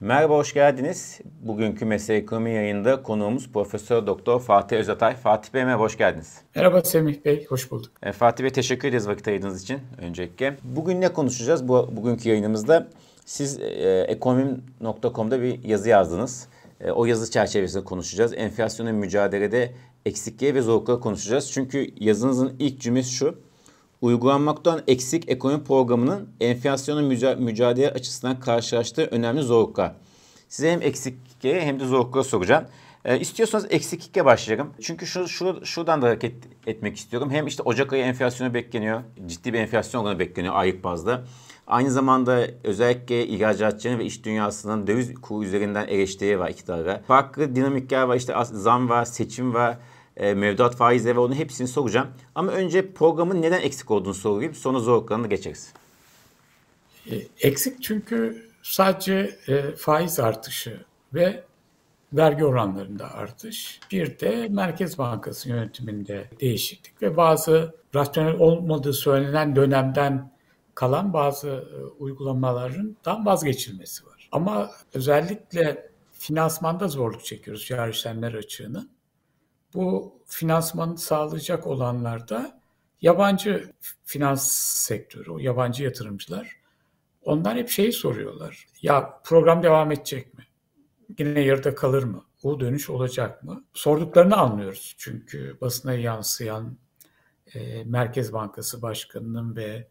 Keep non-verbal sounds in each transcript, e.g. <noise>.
Merhaba, hoş geldiniz. Bugünkü Mesele Ekonomi yayında konuğumuz Profesör Doktor Fatih Özatay. Fatih Bey merhaba, hoş geldiniz. Merhaba Semih Bey, hoş bulduk. E, Fatih Bey teşekkür ederiz vakit ayırdığınız için öncelikle. Bugün ne konuşacağız bu bugünkü yayınımızda? Siz e, ekonomim.com'da bir yazı yazdınız. E, o yazı çerçevesinde konuşacağız. Enflasyonun mücadelede eksikliği ve zorlukları konuşacağız. Çünkü yazınızın ilk cümlesi şu. Uygulanmaktan eksik ekonomi programının enflasyonun müca- mücadele açısından karşılaştığı önemli zorluklar. Size hem eksikliğe hem de zorlukları soracağım. E, istiyorsanız eksiklikle başlayalım. Çünkü şu, şu, şuradan da hareket etmek istiyorum. Hem işte Ocak ayı enflasyonu bekleniyor. Ciddi bir enflasyon oranı bekleniyor aylık bazda. Aynı zamanda özellikle ihracatçının ve iş dünyasının döviz kuru üzerinden eleştiri var iktidara. Farklı dinamikler var işte zam var, seçim var, e, mevduat faizleri ve onun hepsini soracağım. Ama önce programın neden eksik olduğunu sorayım sonra zorluklarını geçeriz. E, eksik çünkü sadece e, faiz artışı ve vergi oranlarında artış. Bir de Merkez Bankası yönetiminde değişiklik ve bazı rasyonel olmadığı söylenen dönemden kalan bazı e, uygulamalarından vazgeçilmesi var. Ama özellikle finansmanda zorluk çekiyoruz cari işlemler açığını. Bu finansmanı sağlayacak olanlarda yabancı finans sektörü, yabancı yatırımcılar onlar hep şeyi soruyorlar. Ya program devam edecek mi? Yine yarıda kalır mı? O dönüş olacak mı? Sorduklarını anlıyoruz. Çünkü basına yansıyan e, Merkez Bankası Başkanı'nın ve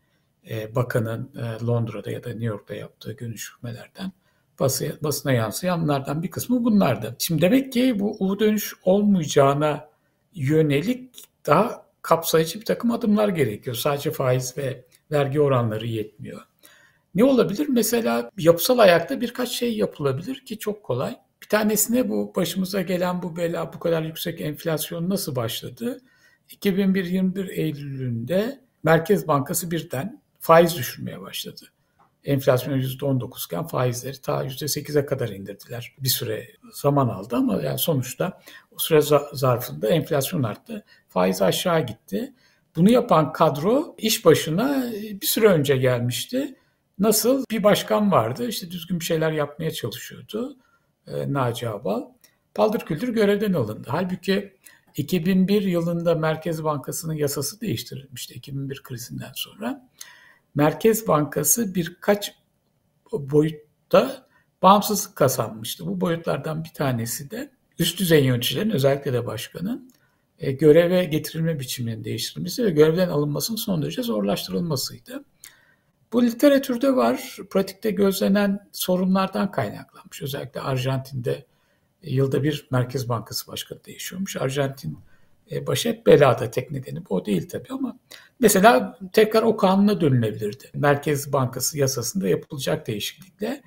e, bakanın e, Londra'da ya da New York'ta yaptığı görüşmelerden bası, basına yansıyanlardan bir kısmı bunlardı. Şimdi demek ki bu U dönüş olmayacağına yönelik daha kapsayıcı bir takım adımlar gerekiyor. Sadece faiz ve vergi oranları yetmiyor. Ne olabilir? Mesela yapısal ayakta birkaç şey yapılabilir ki çok kolay. Bir tanesine bu başımıza gelen bu bela, bu kadar yüksek enflasyon nasıl başladı? 2021 Eylül'ünde Merkez Bankası birden faiz düşürmeye başladı. Enflasyon %19 iken faizleri ta %8'e kadar indirdiler. Bir süre zaman aldı ama yani sonuçta o süre zarfında enflasyon arttı. Faiz aşağı gitti. Bunu yapan kadro iş başına bir süre önce gelmişti. Nasıl? Bir başkan vardı. işte düzgün bir şeyler yapmaya çalışıyordu. E, Naci Abal. Paldır küldür görevden alındı. Halbuki 2001 yılında Merkez Bankası'nın yasası değiştirilmişti 2001 krizinden sonra. Merkez Bankası birkaç boyutta bağımsızlık kazanmıştı. Bu boyutlardan bir tanesi de üst düzey yöneticilerin özellikle de başkanın e, göreve getirilme biçiminin değiştirilmesi ve görevden alınmasının son derece zorlaştırılmasıydı. Bu literatürde var, pratikte gözlenen sorunlardan kaynaklanmış. Özellikle Arjantin'de e, yılda bir Merkez Bankası Başkanı değişiyormuş. Arjantin e, başı hep belada tek nedeni bu değil tabii ama mesela tekrar o kanuna dönülebilirdi. Merkez Bankası yasasında yapılacak değişiklikle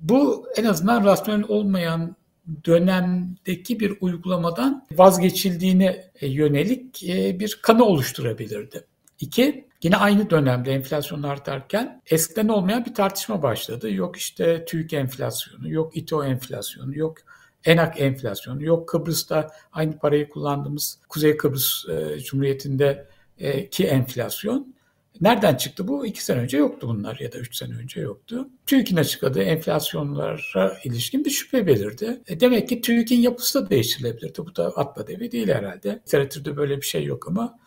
bu en azından rasyonel olmayan dönemdeki bir uygulamadan vazgeçildiğine e, yönelik e, bir kanı oluşturabilirdi. İki, yine aynı dönemde enflasyon artarken eskiden olmayan bir tartışma başladı. Yok işte TÜİK enflasyonu, yok İTO enflasyonu, yok enak enflasyonu, yok Kıbrıs'ta aynı parayı kullandığımız Kuzey Kıbrıs e, Cumhuriyeti'nde e, ki enflasyon. Nereden çıktı bu? İki sene önce yoktu bunlar ya da üç sene önce yoktu. TÜİK'in açıkladığı enflasyonlara ilişkin bir şüphe belirdi. E demek ki TÜİK'in yapısı da değiştirilebilirdi. Bu da atla devi değil herhalde. Literatürde böyle bir şey yok ama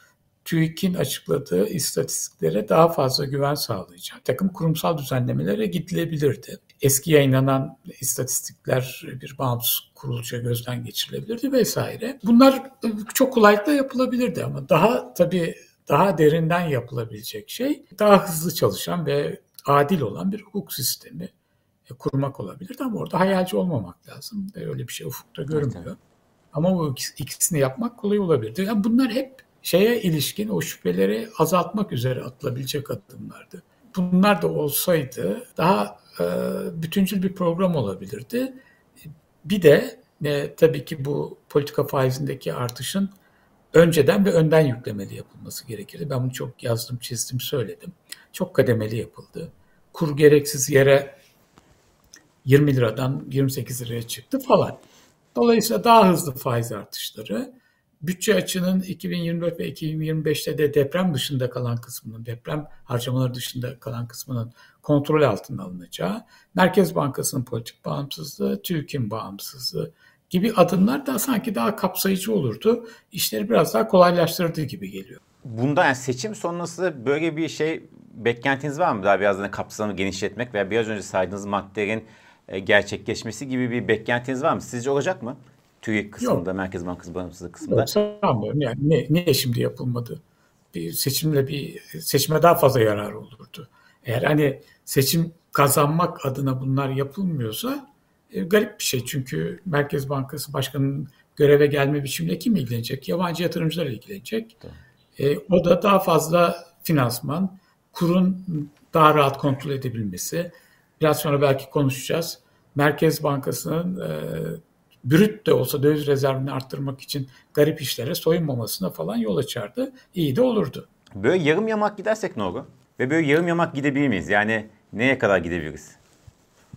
TÜİK'in açıkladığı istatistiklere daha fazla güven sağlayacak takım kurumsal düzenlemelere gidilebilirdi. Eski yayınlanan istatistikler bir bağımsız kurulca gözden geçirilebilirdi vesaire. Bunlar çok kolaylıkla yapılabilirdi ama daha tabii daha derinden yapılabilecek şey daha hızlı çalışan ve adil olan bir hukuk sistemi kurmak olabilirdi ama orada hayalci olmamak lazım. Öyle bir şey ufukta görünmüyor. Ama bu ikisini yapmak kolay olabilirdi. Yani bunlar hep şeye ilişkin o şüpheleri azaltmak üzere atılabilecek adımlardı. Bunlar da olsaydı daha e, bütüncül bir program olabilirdi. Bir de e, tabii ki bu politika faizindeki artışın önceden ve önden yüklemeli yapılması gerekirdi. Ben bunu çok yazdım, çizdim, söyledim. Çok kademeli yapıldı. Kur gereksiz yere 20 liradan 28 liraya çıktı falan. Dolayısıyla daha hızlı faiz artışları bütçe açının 2024 ve 2025'te de deprem dışında kalan kısmının, deprem harcamaları dışında kalan kısmının kontrol altına alınacağı, Merkez Bankası'nın politik bağımsızlığı, TÜİK'in bağımsızlığı gibi adımlar da sanki daha kapsayıcı olurdu. İşleri biraz daha kolaylaştırdığı gibi geliyor. Bunda yani seçim sonrası böyle bir şey beklentiniz var mı? Daha biraz da kapsamı genişletmek veya biraz önce saydığınız maddelerin e, gerçekleşmesi gibi bir beklentiniz var mı? Sizce olacak mı? TÜİK kısmında, Yok. Merkez Bankası bağımsızlık kısmında. Yok, sanmıyorum. Yani ne, niye şimdi yapılmadı? Bir seçimle bir seçime daha fazla yarar olurdu. Eğer hani seçim kazanmak adına bunlar yapılmıyorsa e, garip bir şey. Çünkü Merkez Bankası Başkanı'nın göreve gelme biçiminde kim ilgilenecek? Yabancı yatırımcılar ilgilenecek. E, o da daha fazla finansman, kurun daha rahat kontrol edebilmesi. Biraz sonra belki konuşacağız. Merkez Bankası'nın e, brüt de olsa döviz rezervini arttırmak için garip işlere soyunmamasına falan yol açardı. İyi de olurdu. Böyle yarım yamak gidersek ne olur? Ve böyle yarım yamak gidebilir miyiz? Yani neye kadar gidebiliriz?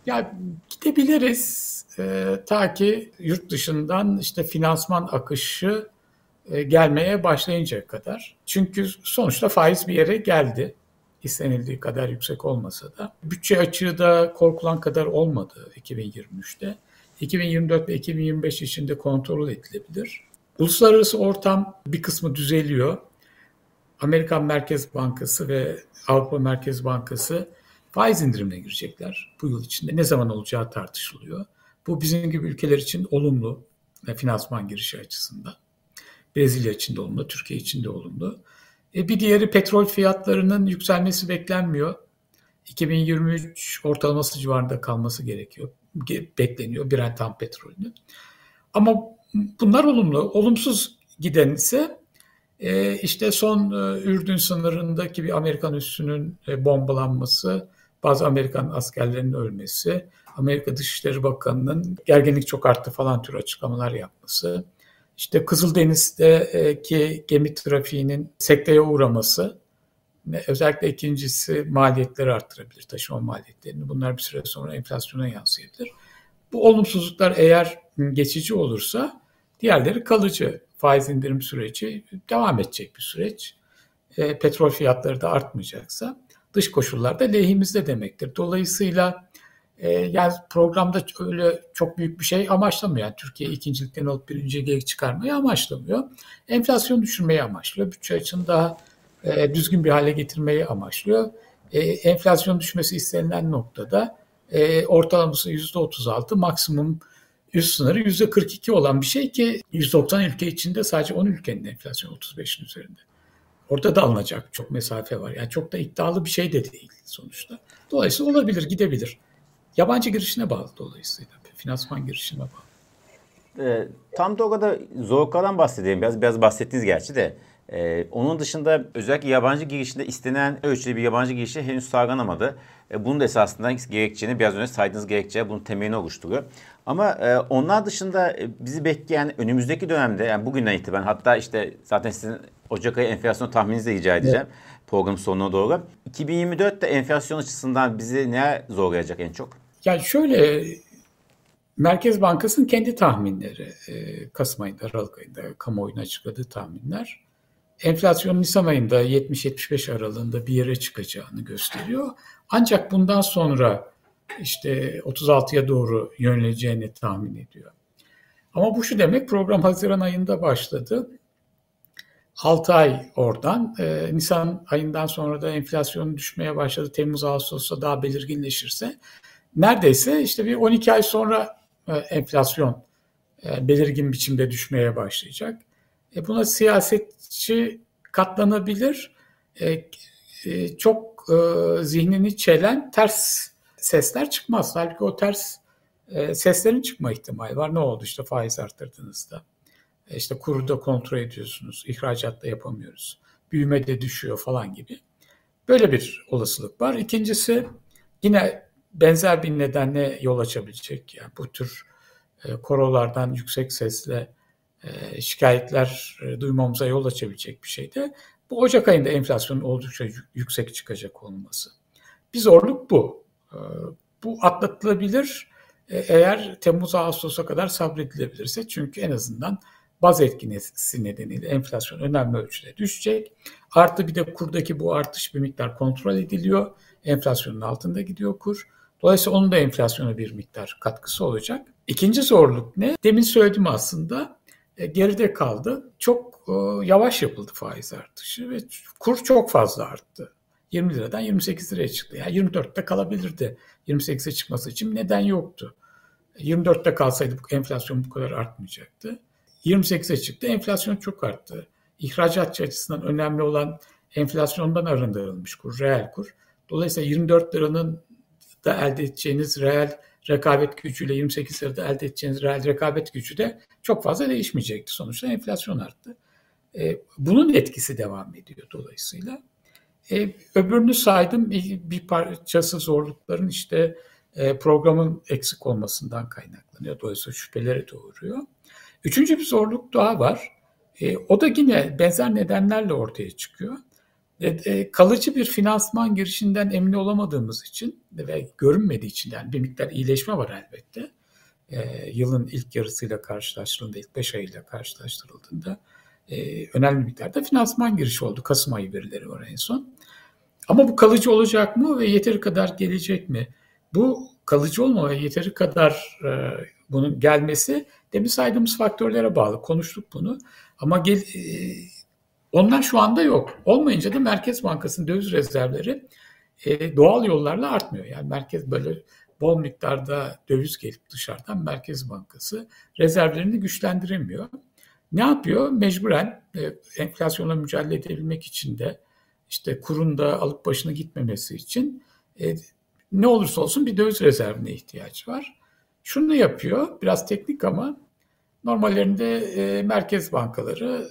Ya gidebiliriz e, ta ki yurt dışından işte finansman akışı e, gelmeye başlayıncaya kadar. Çünkü sonuçta faiz bir yere geldi. İstenildiği kadar yüksek olmasa da. Bütçe açığı da korkulan kadar olmadı 2023'te. 2024 ve 2025 içinde kontrol edilebilir. Uluslararası ortam bir kısmı düzeliyor. Amerikan Merkez Bankası ve Avrupa Merkez Bankası faiz indirimine girecekler bu yıl içinde. Ne zaman olacağı tartışılıyor. Bu bizim gibi ülkeler için olumlu finansman girişi açısından. Brezilya için de olumlu, Türkiye için de olumlu. E bir diğeri petrol fiyatlarının yükselmesi beklenmiyor. 2023 ortalaması civarında kalması gerekiyor. Bekleniyor Brent tam petrolünün. Ama bunlar olumlu. Olumsuz giden ise e, işte son e, Ürdün sınırındaki bir Amerikan üssünün e, bombalanması, bazı Amerikan askerlerinin ölmesi, Amerika Dışişleri Bakanı'nın gerginlik çok arttı falan tür açıklamalar yapması, işte Kızıldeniz'deki gemi trafiğinin sekteye uğraması, özellikle ikincisi maliyetleri arttırabilir, taşıma maliyetlerini. Bunlar bir süre sonra enflasyona yansıyabilir. Bu olumsuzluklar eğer geçici olursa diğerleri kalıcı. Faiz indirim süreci devam edecek bir süreç. E, petrol fiyatları da artmayacaksa dış koşullarda lehimizde demektir. Dolayısıyla e, yani programda öyle çok büyük bir şey amaçlamıyor. Yani Türkiye ikincilikten alıp birinciliğe çıkarmayı amaçlamıyor. Enflasyon düşürmeyi amaçlıyor. Bütçe açını daha e, düzgün bir hale getirmeyi amaçlıyor. E, enflasyon düşmesi istenilen noktada e, ortalaması %36, maksimum üst sınırı %42 olan bir şey ki 190 ülke içinde sadece 10 ülkenin enflasyon 35'in üzerinde. Orada da alınacak çok mesafe var. Yani çok da iddialı bir şey de değil sonuçta. Dolayısıyla olabilir, gidebilir. Yabancı girişine bağlı dolayısıyla. Finansman girişine bağlı. E, tam da o kadar zorluklardan bahsedeyim. Biraz, biraz bahsettiniz gerçi de. Ee, onun dışında özellikle yabancı girişinde istenen ölçüde bir yabancı girişi henüz sağlanamadı. E, bunun da esasında gerekçeni biraz önce saydığınız gerekçe bunun temelini oluşturuyor. Ama e, onlar dışında e, bizi bekleyen önümüzdeki dönemde yani bugünden itibaren hatta işte zaten sizin Ocak ayı enflasyon tahmininizi de rica edeceğim evet. program sonuna doğru. 2024'te enflasyon açısından bizi ne zorlayacak en çok? Yani şöyle Merkez Bankası'nın kendi tahminleri e, Kasım ayında, Aralık ayında kamuoyuna açıkladığı tahminler enflasyon Nisan ayında 70-75 aralığında bir yere çıkacağını gösteriyor. Ancak bundan sonra işte 36'ya doğru yöneleceğini tahmin ediyor. Ama bu şu demek program Haziran ayında başladı. 6 ay oradan. E, Nisan ayından sonra da enflasyon düşmeye başladı. Temmuz Ağustos'ta daha belirginleşirse neredeyse işte bir 12 ay sonra e, enflasyon e, belirgin biçimde düşmeye başlayacak. E, buna siyasetçi katlanabilir. E, e, çok e, zihnini çelen ters sesler çıkmaz. Halbuki o ters e, seslerin çıkma ihtimali var. Ne oldu işte faiz arttırdığınızda? E, işte kuru da kontrol ediyorsunuz. ihracat da yapamıyoruz. Büyüme de düşüyor falan gibi. Böyle bir olasılık var. İkincisi yine benzer bir nedenle yol açabilecek. Yani bu tür e, korolardan yüksek sesle şikayetler e, duymamıza yol açabilecek bir şey de bu Ocak ayında enflasyonun oldukça yüksek çıkacak olması. Bir zorluk bu. E, bu atlatılabilir eğer Temmuz Ağustos'a kadar sabredilebilirse çünkü en azından baz etkisi nedeniyle enflasyon önemli ölçüde düşecek. Artı bir de kurdaki bu artış bir miktar kontrol ediliyor. Enflasyonun altında gidiyor kur. Dolayısıyla onun da enflasyona bir miktar katkısı olacak. İkinci zorluk ne? Demin söyledim aslında e, geride kaldı. Çok e, yavaş yapıldı faiz artışı ve kur çok fazla arttı. 20 liradan 28 liraya çıktı. Yani 24'te kalabilirdi. 28'e çıkması için neden yoktu. 24'te kalsaydı bu enflasyon bu kadar artmayacaktı. 28'e çıktı. Enflasyon çok arttı. İhracatçı açısından önemli olan enflasyondan arındırılmış kur, reel kur. Dolayısıyla 24 liranın da elde edeceğiniz reel rekabet gücüyle 28 lirada elde edeceğiniz reel rekabet gücü de çok fazla değişmeyecekti. Sonuçta enflasyon arttı. E, bunun etkisi devam ediyor dolayısıyla. E, öbürünü saydım bir parçası zorlukların işte e, programın eksik olmasından kaynaklanıyor. Dolayısıyla şüpheleri doğuruyor. Üçüncü bir zorluk daha var. E, o da yine benzer nedenlerle ortaya çıkıyor. E, e, kalıcı bir finansman girişinden emin olamadığımız için ve görünmediği için yani bir miktar iyileşme var elbette. E, yılın ilk yarısıyla karşılaştırıldığında, ilk 5 ayıyla karşılaştırıldığında e, önemli miktarda finansman girişi oldu. Kasım ayı verileri var en son. Ama bu kalıcı olacak mı ve yeteri kadar gelecek mi? Bu kalıcı olma ve yeteri kadar e, bunun gelmesi demin saydığımız faktörlere bağlı. Konuştuk bunu. Ama gel, e, onlar şu anda yok. Olmayınca da Merkez Bankası'nın döviz rezervleri e, doğal yollarla artmıyor. Yani merkez böyle bol miktarda döviz gelip dışarıdan Merkez Bankası rezervlerini güçlendiremiyor. Ne yapıyor? Mecburen e, enflasyonla mücadele edebilmek için de işte kurun da alıp başına gitmemesi için e, ne olursa olsun bir döviz rezervine ihtiyaç var. Şunu yapıyor, biraz teknik ama normallerinde e, merkez bankaları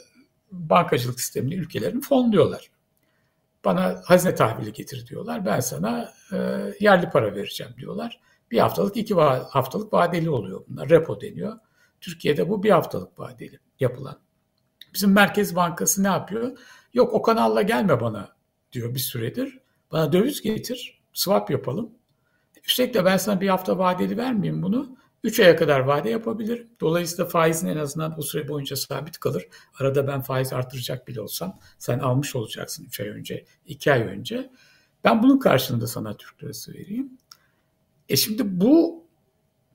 bankacılık sistemini ülkelerini fonluyorlar. Bana hazine tahvili getir diyorlar. Ben sana e, yerli para vereceğim diyorlar. Bir haftalık, iki haftalık vadeli oluyor bunlar. Repo deniyor. Türkiye'de bu bir haftalık vadeli yapılan. Bizim Merkez Bankası ne yapıyor? Yok o kanalla gelme bana diyor bir süredir. Bana döviz getir, swap yapalım. Üstelik de ben sana bir hafta vadeli vermeyeyim bunu. 3 aya kadar vade yapabilir. Dolayısıyla faizin en azından bu süre boyunca sabit kalır. Arada ben faiz artıracak bile olsam sen almış olacaksın 3 ay önce, 2 ay önce. Ben bunun karşılığında sana Türk lirası vereyim. E şimdi bu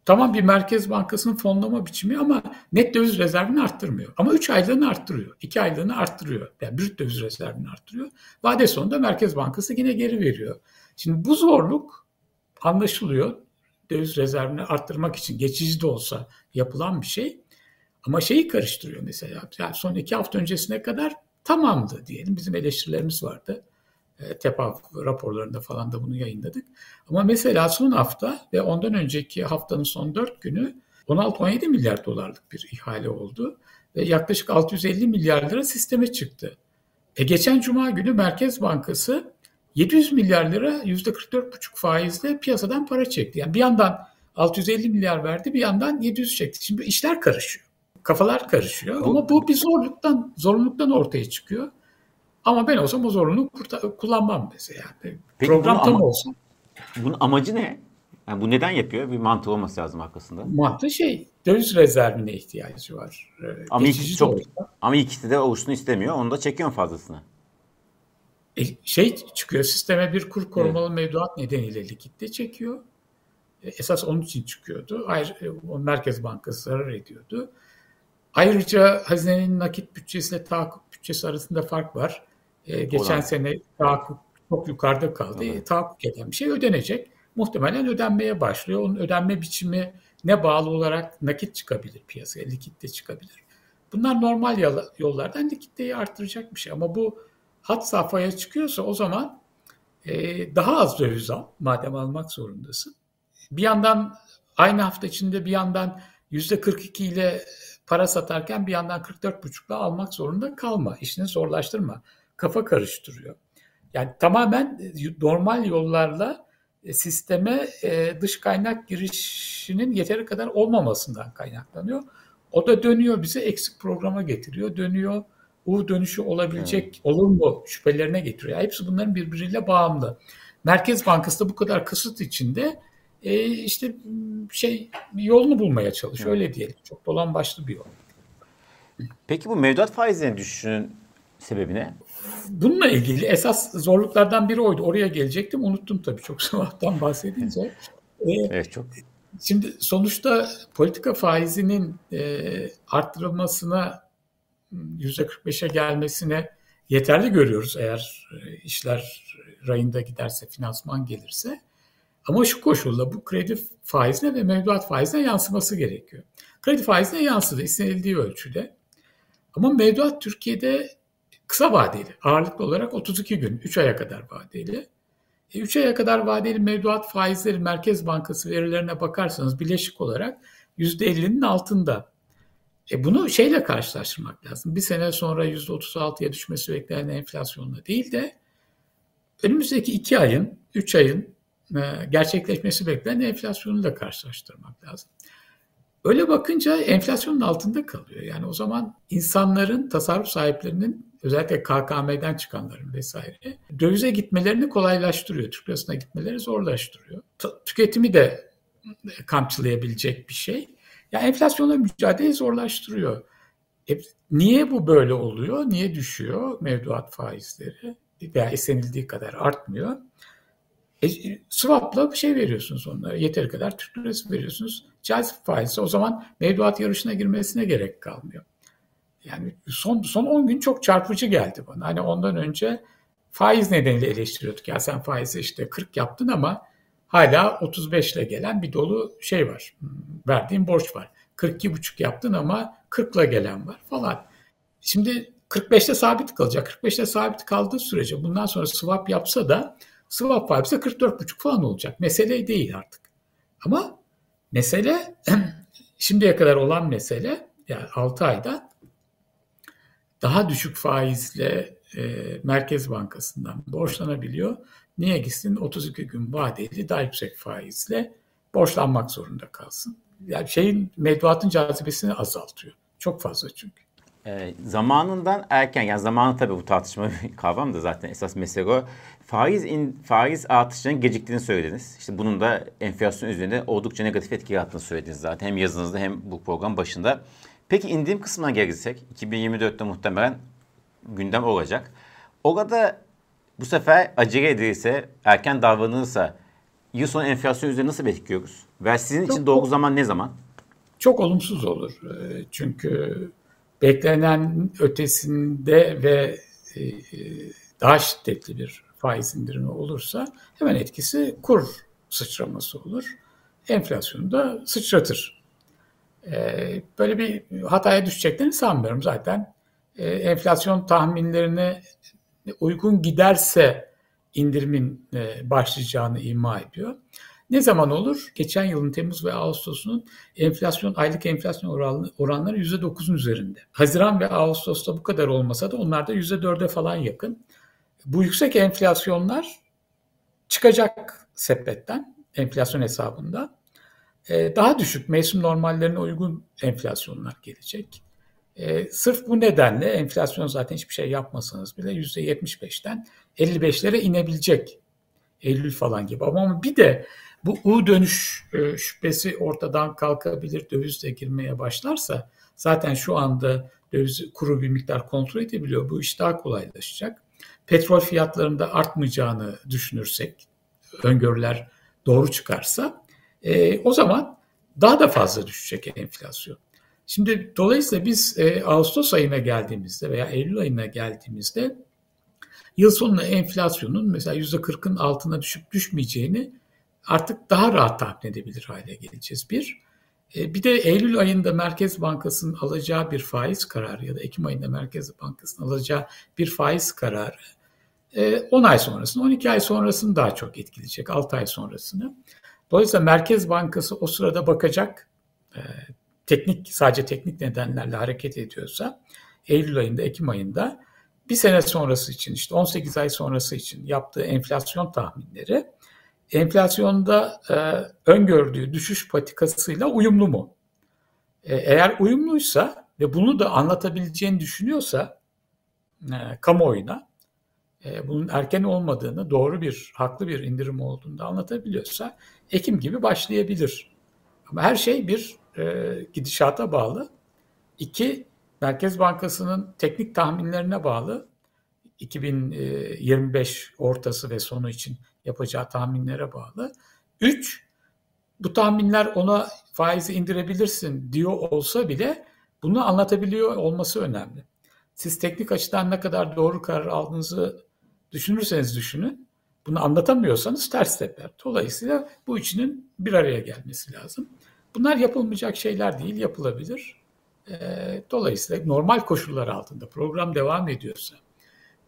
tamam bir Merkez Bankası'nın fonlama biçimi ama net döviz rezervini arttırmıyor. Ama 3 aylığını arttırıyor. 2 aylığını arttırıyor. Yani brüt döviz rezervini arttırıyor. Vade sonunda Merkez Bankası yine geri veriyor. Şimdi bu zorluk anlaşılıyor döviz rezervini arttırmak için geçici de olsa yapılan bir şey. Ama şeyi karıştırıyor mesela. Yani son iki hafta öncesine kadar tamamdı diyelim. Bizim eleştirilerimiz vardı. E, TEPA raporlarında falan da bunu yayınladık. Ama mesela son hafta ve ondan önceki haftanın son dört günü 16-17 milyar dolarlık bir ihale oldu. Ve yaklaşık 650 milyar lira sisteme çıktı. E geçen cuma günü Merkez Bankası 700 milyar lira %44,5 faizle piyasadan para çekti. Yani bir yandan 650 milyar verdi, bir yandan 700 çekti. Şimdi işler karışıyor. Kafalar karışıyor. Ama bu bir zorluktan, zorunluluktan ortaya çıkıyor. Ama ben olsam o zorunluluğu kullanmam mesela. Yani Peki Program tam ama, olsun. Bunun amacı ne? Yani bu neden yapıyor? Bir mantığı olması lazım arkasında. Mantığı şey, döviz rezervine ihtiyacı var. Ee, ama ikisi, çok, ama ikisi de oluşunu istemiyor. Onu da çekiyor fazlasını. E, şey çıkıyor sisteme bir kur korumalı evet. mevduat nedeniyle likitte çekiyor. E, esas onun için çıkıyordu. Ayrıca e, Merkez Bankası zarar ediyordu. Ayrıca hazinenin nakit bütçesiyle tahakkuk bütçesi arasında fark var. E, geçen Olan. sene tahakkuk çok yukarıda kaldı. Evet. E, tahakkuk eden bir şey ödenecek. Muhtemelen ödenmeye başlıyor. Onun ödenme biçimi ne bağlı olarak nakit çıkabilir piyasaya, likitte çıkabilir. Bunlar normal yollardan likitteyi arttıracak bir şey. Ama bu hat safhaya çıkıyorsa o zaman e, daha az döviz al madem almak zorundasın. Bir yandan aynı hafta içinde bir yandan yüzde 42 ile para satarken bir yandan 44,5 ile almak zorunda kalma. İşini zorlaştırma. Kafa karıştırıyor. Yani tamamen normal yollarla e, sisteme e, dış kaynak girişinin yeteri kadar olmamasından kaynaklanıyor. O da dönüyor bize eksik programa getiriyor. Dönüyor U dönüşü olabilecek evet. olur mu şüphelerine getiriyor. hepsi bunların birbiriyle bağımlı. Merkez Bankası da bu kadar kısıt içinde e, işte şey yolunu bulmaya çalışıyor. Evet. Öyle diyelim. Çok dolan başlı bir yol. Peki bu mevduat faizlerinin düşüşünün sebebi ne? Bununla ilgili esas zorluklardan biri oydu. Oraya gelecektim. Unuttum tabii çok <laughs> sabahtan bahsedince. Ee, evet çok. Şimdi sonuçta politika faizinin e, arttırılmasına %45'e gelmesine yeterli görüyoruz eğer e, işler rayında giderse, finansman gelirse. Ama şu koşulla bu kredi faizine ve mevduat faizine yansıması gerekiyor. Kredi faizine yansıdı istenildiği ölçüde. Ama mevduat Türkiye'de kısa vadeli, ağırlıklı olarak 32 gün, 3 aya kadar vadeli. E, 3 aya kadar vadeli mevduat faizleri Merkez Bankası verilerine bakarsanız bileşik olarak %50'nin altında. E bunu şeyle karşılaştırmak lazım. Bir sene sonra %36'ya düşmesi beklenen enflasyonla değil de önümüzdeki 2 ayın, 3 ayın e, gerçekleşmesi beklenen enflasyonu da karşılaştırmak lazım. Öyle bakınca enflasyonun altında kalıyor. Yani o zaman insanların, tasarruf sahiplerinin özellikle KKM'den çıkanların vesaire dövize gitmelerini kolaylaştırıyor. Türk lirasına gitmeleri zorlaştırıyor. T- tüketimi de kamçılayabilecek bir şey. Yani enflasyonla mücadeleyi zorlaştırıyor. E, niye bu böyle oluyor? Niye düşüyor mevduat faizleri? Veya istenildiği kadar artmıyor. E, swap'la bir şey veriyorsunuz onlara. Yeteri kadar Türk lirası veriyorsunuz. Cazip faizse o zaman mevduat yarışına girmesine gerek kalmıyor. Yani son son 10 gün çok çarpıcı geldi bana. Hani ondan önce faiz nedeniyle eleştiriyorduk. Ya sen faizi işte 40 yaptın ama hala 35 ile gelen bir dolu şey var. Verdiğin borç var. 42,5 yaptın ama 40 ile gelen var falan. Şimdi 45'te sabit kalacak. 45'te sabit kaldığı sürece bundan sonra swap yapsa da swap faizi 44,5 falan olacak. Mesele değil artık. Ama mesele <clears throat> şimdiye kadar olan mesele yani 6 ayda daha düşük faizle e, Merkez Bankası'ndan borçlanabiliyor. Niye gitsin 32 gün vadeli daha yüksek faizle borçlanmak zorunda kalsın. Yani şeyin mevduatın cazibesini azaltıyor. Çok fazla çünkü. E, zamanından erken yani zamanı tabii bu tartışma <laughs> kavram da zaten esas mesele o. Faiz in, faiz artışının geciktiğini söylediniz. İşte bunun da enflasyon üzerinde oldukça negatif etki yarattığını söylediniz zaten hem yazınızda hem bu program başında. Peki indiğim kısmına gelirsek 2024'te muhtemelen gündem olacak. Orada bu sefer acele edilirse, erken davranılırsa yıl sonu enflasyon üzerinde nasıl bekliyoruz? Ve sizin için çok, doğru zaman ne zaman? Çok olumsuz olur. Ee, çünkü beklenen ötesinde ve e, e, daha şiddetli bir faiz indirimi olursa hemen etkisi kur sıçraması olur. Enflasyonu da sıçratır. Ee, böyle bir hataya düşeceklerini sanmıyorum zaten. Ee, enflasyon tahminlerine uygun giderse indirimin e, başlayacağını ima ediyor. Ne zaman olur? Geçen yılın Temmuz ve Ağustos'un enflasyon aylık enflasyon oranları %9'un üzerinde. Haziran ve Ağustos'ta bu kadar olmasa da onlar da %4'e falan yakın. Bu yüksek enflasyonlar çıkacak sepetten enflasyon hesabında. Ee, daha düşük mevsim normallerine uygun enflasyonlar gelecek. E, sırf bu nedenle enflasyon zaten hiçbir şey yapmasanız bile %75'ten 55'lere inebilecek. Eylül falan gibi. Ama bir de bu U dönüş e, şüphesi ortadan kalkabilir, döviz de girmeye başlarsa zaten şu anda döviz kuru bir miktar kontrol edebiliyor. Bu iş daha kolaylaşacak. Petrol fiyatlarında artmayacağını düşünürsek, öngörüler doğru çıkarsa e, o zaman daha da fazla düşecek enflasyon. Şimdi dolayısıyla biz e, Ağustos ayına geldiğimizde veya Eylül ayına geldiğimizde yıl sonunda enflasyonun mesela %40'ın altına düşüp düşmeyeceğini artık daha rahat tahmin edebilir hale geleceğiz bir. E, bir de Eylül ayında Merkez Bankası'nın alacağı bir faiz kararı ya da Ekim ayında Merkez Bankası'nın alacağı bir faiz kararı 10 e, ay sonrasını, 12 ay sonrasını daha çok etkileyecek, 6 ay sonrasını. Dolayısıyla Merkez Bankası o sırada bakacak, e, teknik sadece teknik nedenlerle hareket ediyorsa Eylül ayında, Ekim ayında bir sene sonrası için işte 18 ay sonrası için yaptığı enflasyon tahminleri enflasyonda e, öngördüğü düşüş patikasıyla uyumlu mu? E, eğer uyumluysa ve bunu da anlatabileceğini düşünüyorsa e, kamuoyuna e, bunun erken olmadığını, doğru bir, haklı bir indirim olduğunu da anlatabiliyorsa Ekim gibi başlayabilir. Ama her şey bir e, gidişata bağlı. İki, Merkez Bankası'nın teknik tahminlerine bağlı 2025 ortası ve sonu için yapacağı tahminlere bağlı. 3. Bu tahminler ona faizi indirebilirsin diyor olsa bile bunu anlatabiliyor olması önemli. Siz teknik açıdan ne kadar doğru karar aldığınızı düşünürseniz düşünün. Bunu anlatamıyorsanız ters teper. Dolayısıyla bu üçünün bir araya gelmesi lazım. Bunlar yapılmayacak şeyler değil, yapılabilir. Dolayısıyla normal koşullar altında program devam ediyorsa,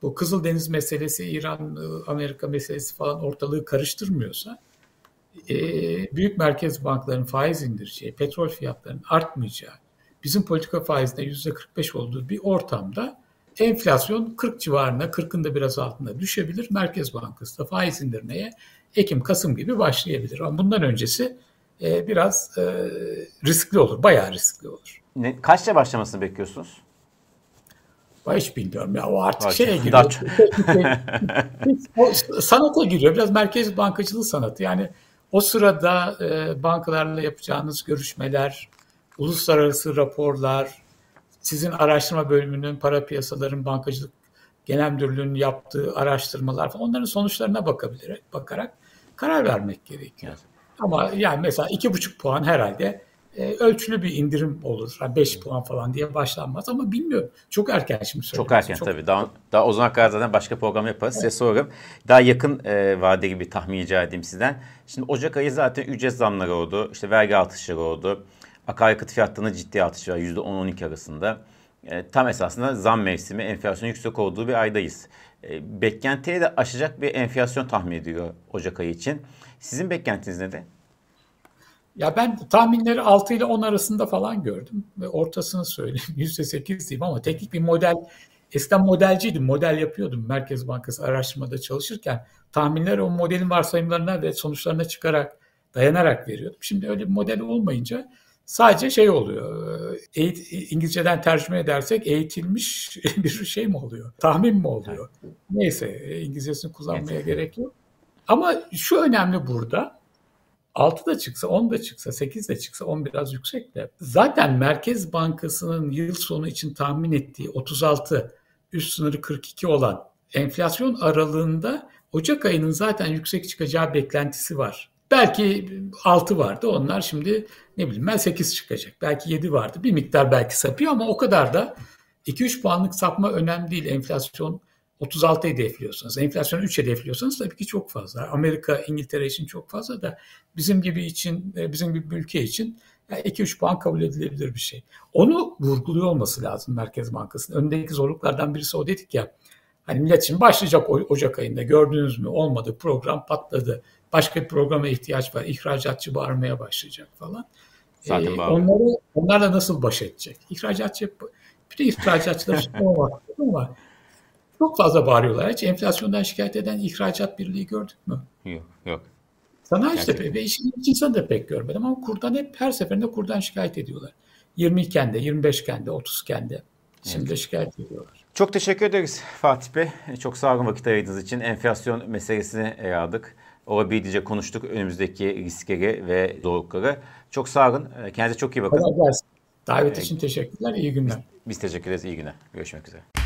bu Kızıldeniz meselesi, İran, Amerika meselesi falan ortalığı karıştırmıyorsa, büyük merkez bankların faiz indireceği, petrol fiyatlarının artmayacağı, bizim politika faizinde %45 olduğu bir ortamda enflasyon 40 civarına, 40'ın da biraz altında düşebilir. Merkez Bankası da faiz indirmeye Ekim, Kasım gibi başlayabilir. Ama bundan öncesi biraz riskli olur, bayağı riskli olur. Ne, kaçta başlamasını bekliyorsunuz? Hiç bilmiyorum ya o artık Bak, şeye giriyor. <laughs> o sanata giriyor. Biraz merkez bankacılığı sanatı. Yani o sırada e, bankalarla yapacağınız görüşmeler, uluslararası raporlar, sizin araştırma bölümünün, para piyasaların, bankacılık genel müdürlüğünün yaptığı araştırmalar falan onların sonuçlarına bakabilir, bakarak karar vermek gerekiyor. Evet. Ama yani mesela iki buçuk puan herhalde e, ölçülü bir indirim olur. Yani 5 puan falan diye başlanmaz ama bilmiyorum. Çok erken şimdi söyleyeyim. Çok erken Çok... tabii. Daha, daha o zaman kadar zaten başka program yaparız. Evet. Size sorarım. Daha yakın e, vade gibi tahmin rica edeyim sizden. Şimdi Ocak ayı zaten ücret zamları oldu. İşte vergi artışları oldu. Akaryakıt fiyatlarında ciddi artış var. %10-12 arasında. E, tam esasında zam mevsimi, enflasyon yüksek olduğu bir aydayız. E, beklentiyi de aşacak bir enflasyon tahmin ediyor Ocak ayı için. Sizin beklentiniz nedir? Ya ben tahminleri 6 ile 10 arasında falan gördüm. Ve ortasını söyleyeyim <laughs> %8 diyeyim ama teknik bir model eskiden modelciydim. Model yapıyordum Merkez Bankası araştırmada çalışırken. Tahminleri o modelin varsayımlarına ve sonuçlarına çıkarak dayanarak veriyordum. Şimdi öyle bir model olmayınca sadece şey oluyor. Eğit, İngilizceden tercüme edersek eğitilmiş <laughs> bir şey mi oluyor? Tahmin mi oluyor? Neyse İngilizcesini kullanmaya gerek yok. Ama şu önemli burada 6 da çıksa, 10 da çıksa, 8 de çıksa 10 biraz yüksek de. Zaten Merkez Bankası'nın yıl sonu için tahmin ettiği 36, üst sınırı 42 olan enflasyon aralığında Ocak ayının zaten yüksek çıkacağı beklentisi var. Belki 6 vardı onlar şimdi ne bileyim ben 8 çıkacak. Belki 7 vardı. Bir miktar belki sapıyor ama o kadar da 2-3 puanlık sapma önemli değil. Enflasyon 36 hedefliyorsanız, enflasyonu 3 hedefliyorsanız tabii ki çok fazla. Amerika, İngiltere için çok fazla da bizim gibi için, e, bizim gibi bir ülke için 2-3 puan kabul edilebilir bir şey. Onu vurguluyor olması lazım Merkez Bankası'nın. Öndeki zorluklardan birisi o dedik ya. Hani millet şimdi başlayacak Ocak ayında gördünüz mü olmadı program patladı. Başka bir programa ihtiyaç var. İhracatçı bağırmaya başlayacak falan. Zaten ee, onları, onlarla nasıl baş edecek? İhracatçı bir de ihracatçılar ama <laughs> çok fazla bağırıyorlar. Hiç enflasyondan şikayet eden ihracat birliği gördük mü? Yok, yok. Sanayi işte ve işin insan da pek görmedim ama kurdan hep her seferinde kurdan şikayet ediyorlar. 20 iken de, 25 iken de, 30 iken de. Şimdi evet. şikayet ediyorlar. Çok teşekkür ederiz Fatih Bey. Çok sağ olun vakit ayırdığınız için. Enflasyon meselesini ele aldık. Olabildiğince konuştuk önümüzdeki riskleri ve zorlukları. Çok sağ olun. Kendinize çok iyi bakın. Davet için teşekkürler. İyi günler. Biz, biz teşekkür ederiz. İyi günler. Görüşmek üzere.